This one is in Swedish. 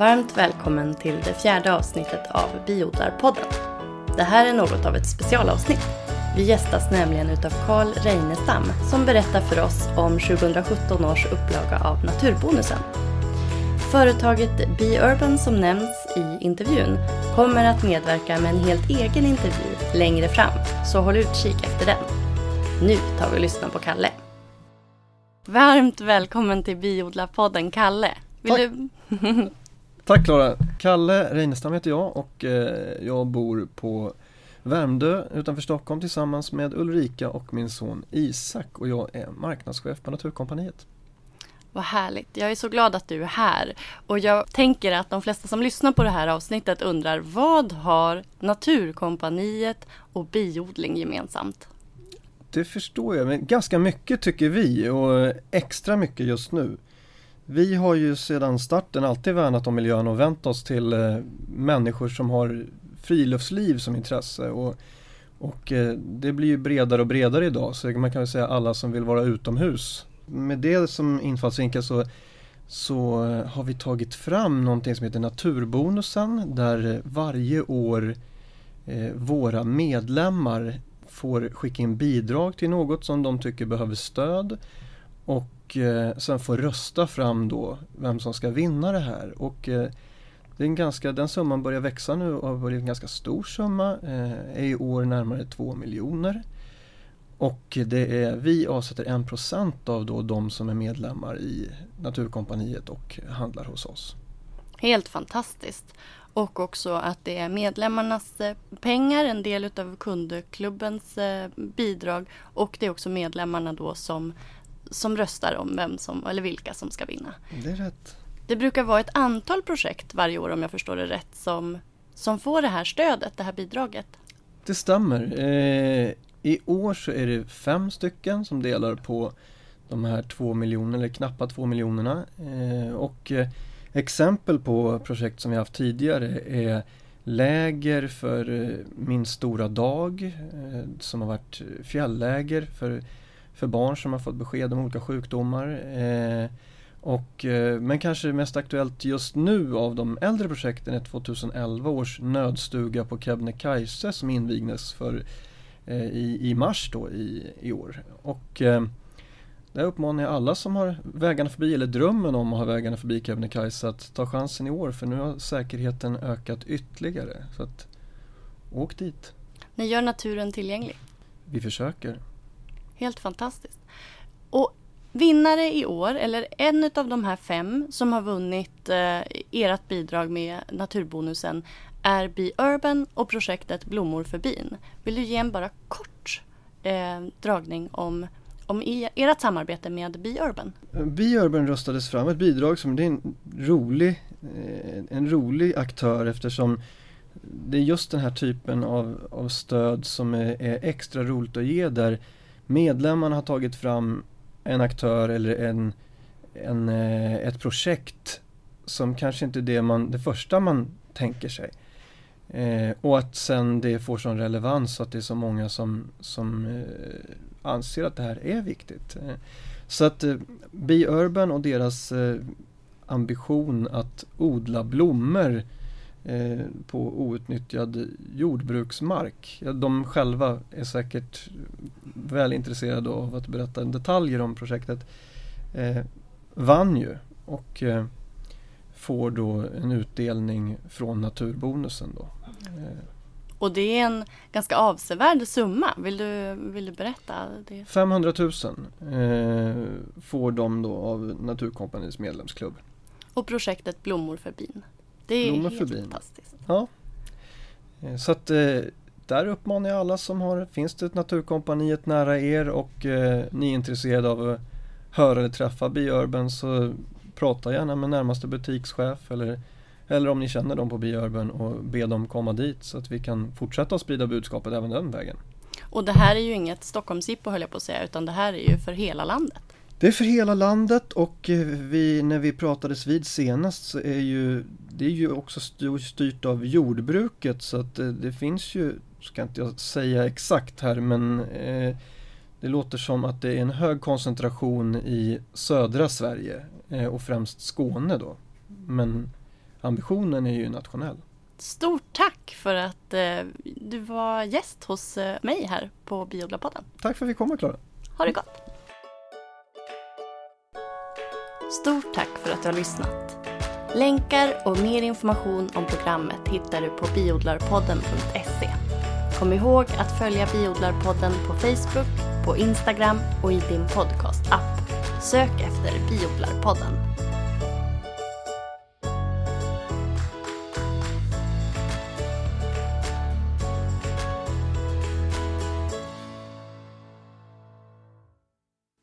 Varmt välkommen till det fjärde avsnittet av Biodlarpodden. Det här är något av ett specialavsnitt. Vi gästas nämligen utav Karl Reinestam som berättar för oss om 2017 års upplaga av Naturbonusen. Företaget BeUrban som nämns i intervjun kommer att medverka med en helt egen intervju längre fram, så håll utkik efter den. Nu tar vi och lyssnar på Kalle. Varmt välkommen till Biodlarpodden Kalle. Vill Tack. du... Tack Klara! Kalle Reinestam heter jag och eh, jag bor på Värmdö utanför Stockholm tillsammans med Ulrika och min son Isak och jag är marknadschef på Naturkompaniet. Vad härligt. Jag är så glad att du är här. Och jag tänker att de flesta som lyssnar på det här avsnittet undrar vad har Naturkompaniet och biodling gemensamt? Det förstår jag, men ganska mycket tycker vi och extra mycket just nu. Vi har ju sedan starten alltid värnat om miljön och vänt oss till eh, människor som har friluftsliv som intresse. Och, och eh, det blir ju bredare och bredare idag så man kan väl säga alla som vill vara utomhus. Med det som infallsvinkel så, så eh, har vi tagit fram någonting som heter Naturbonusen där eh, varje år eh, våra medlemmar får skicka in bidrag till något som de tycker behöver stöd och eh, sen får rösta fram då vem som ska vinna det här. Och eh, det är en ganska, den summan börjar växa nu och har blivit en ganska stor summa. Eh, är i år närmare 2 miljoner. Och det är, vi avsätter 1% av då de som är medlemmar i Naturkompaniet och handlar hos oss. Helt fantastiskt. Och också att det är medlemmarnas eh, pengar, en del utav kundklubbens eh, bidrag och det är också medlemmarna då som, som röstar om vem som, eller vilka som ska vinna. Det är rätt. Det brukar vara ett antal projekt varje år om jag förstår det rätt som, som får det här stödet, det här bidraget. Det stämmer. Eh, I år så är det fem stycken som delar på de här två miljonerna, eller knappa två miljonerna. Eh, och eh, exempel på projekt som vi haft tidigare är läger för eh, Min stora dag eh, som har varit fjällläger för, för barn som har fått besked om olika sjukdomar. Eh, och, eh, men kanske mest aktuellt just nu av de äldre projekten är 2011 års nödstuga på Kebnekaise som invigdes för, eh, i, i mars då i, i år. Och där uppmanar jag alla som har vägarna förbi eller drömmen om att ha vägarna förbi Kebnekaise att ta chansen i år för nu har säkerheten ökat ytterligare. Så att åk dit. Ni gör naturen tillgänglig. Vi försöker. Helt fantastiskt. Och vinnare i år, eller en av de här fem som har vunnit eh, ert bidrag med Naturbonusen är Be Urban och projektet Blommor för bin. Vill du ge en bara kort eh, dragning om, om e, ert samarbete med Be Urban? Biurban röstades fram ett bidrag som det är en rolig, eh, en rolig aktör eftersom det är just den här typen av, av stöd som är, är extra roligt att ge där medlemmarna har tagit fram en aktör eller en, en, eh, ett projekt som kanske inte är det, man, det första man tänker sig. Eh, och att sen det får sån relevans att det är så många som, som eh, anser att det här är viktigt. Eh, så att eh, Be Urban och deras eh, ambition att odla blommor eh, på outnyttjad jordbruksmark. Ja, de själva är säkert väl intresserade av att berätta detaljer om projektet. Eh, vann ju och eh, får då en utdelning från naturbonusen då. Eh, Och det är en ganska avsevärd summa. Vill du, vill du berätta? Det? 500 000 eh, får de då av Naturkompaniets medlemsklubb. Och projektet Blommor för bin. Det är Blommor helt för bin. fantastiskt. Ja. Eh, Så att eh, där uppmanar jag alla som har, finns det ett Naturkompaniet nära er och eh, ni är intresserade av att höra eller träffa Biurban så prata gärna med närmaste butikschef eller, eller om ni känner dem på Biurban och be dem komma dit så att vi kan fortsätta att sprida budskapet även den vägen. Och det här är ju inget Stockholmsjippo höll jag på att säga, utan det här är ju för hela landet. Det är för hela landet och eh, vi, när vi pratades vid senast så är ju det är ju också styr- styrt av jordbruket så att eh, det finns ju, ska inte jag säga exakt här men eh, det låter som att det är en hög koncentration i södra Sverige eh, och främst Skåne då. Men ambitionen är ju nationell. Stort tack för att eh, du var gäst hos eh, mig här på Biodlarpodden. Tack för att vi kom Klara. Ha det gott! Stort tack för att du har lyssnat. Länkar och mer information om programmet hittar du på biodlarpodden.se. Kom ihåg att följa Biodlarpodden på Facebook, på Instagram och i din podcastapp. Sök efter Biodlarpodden.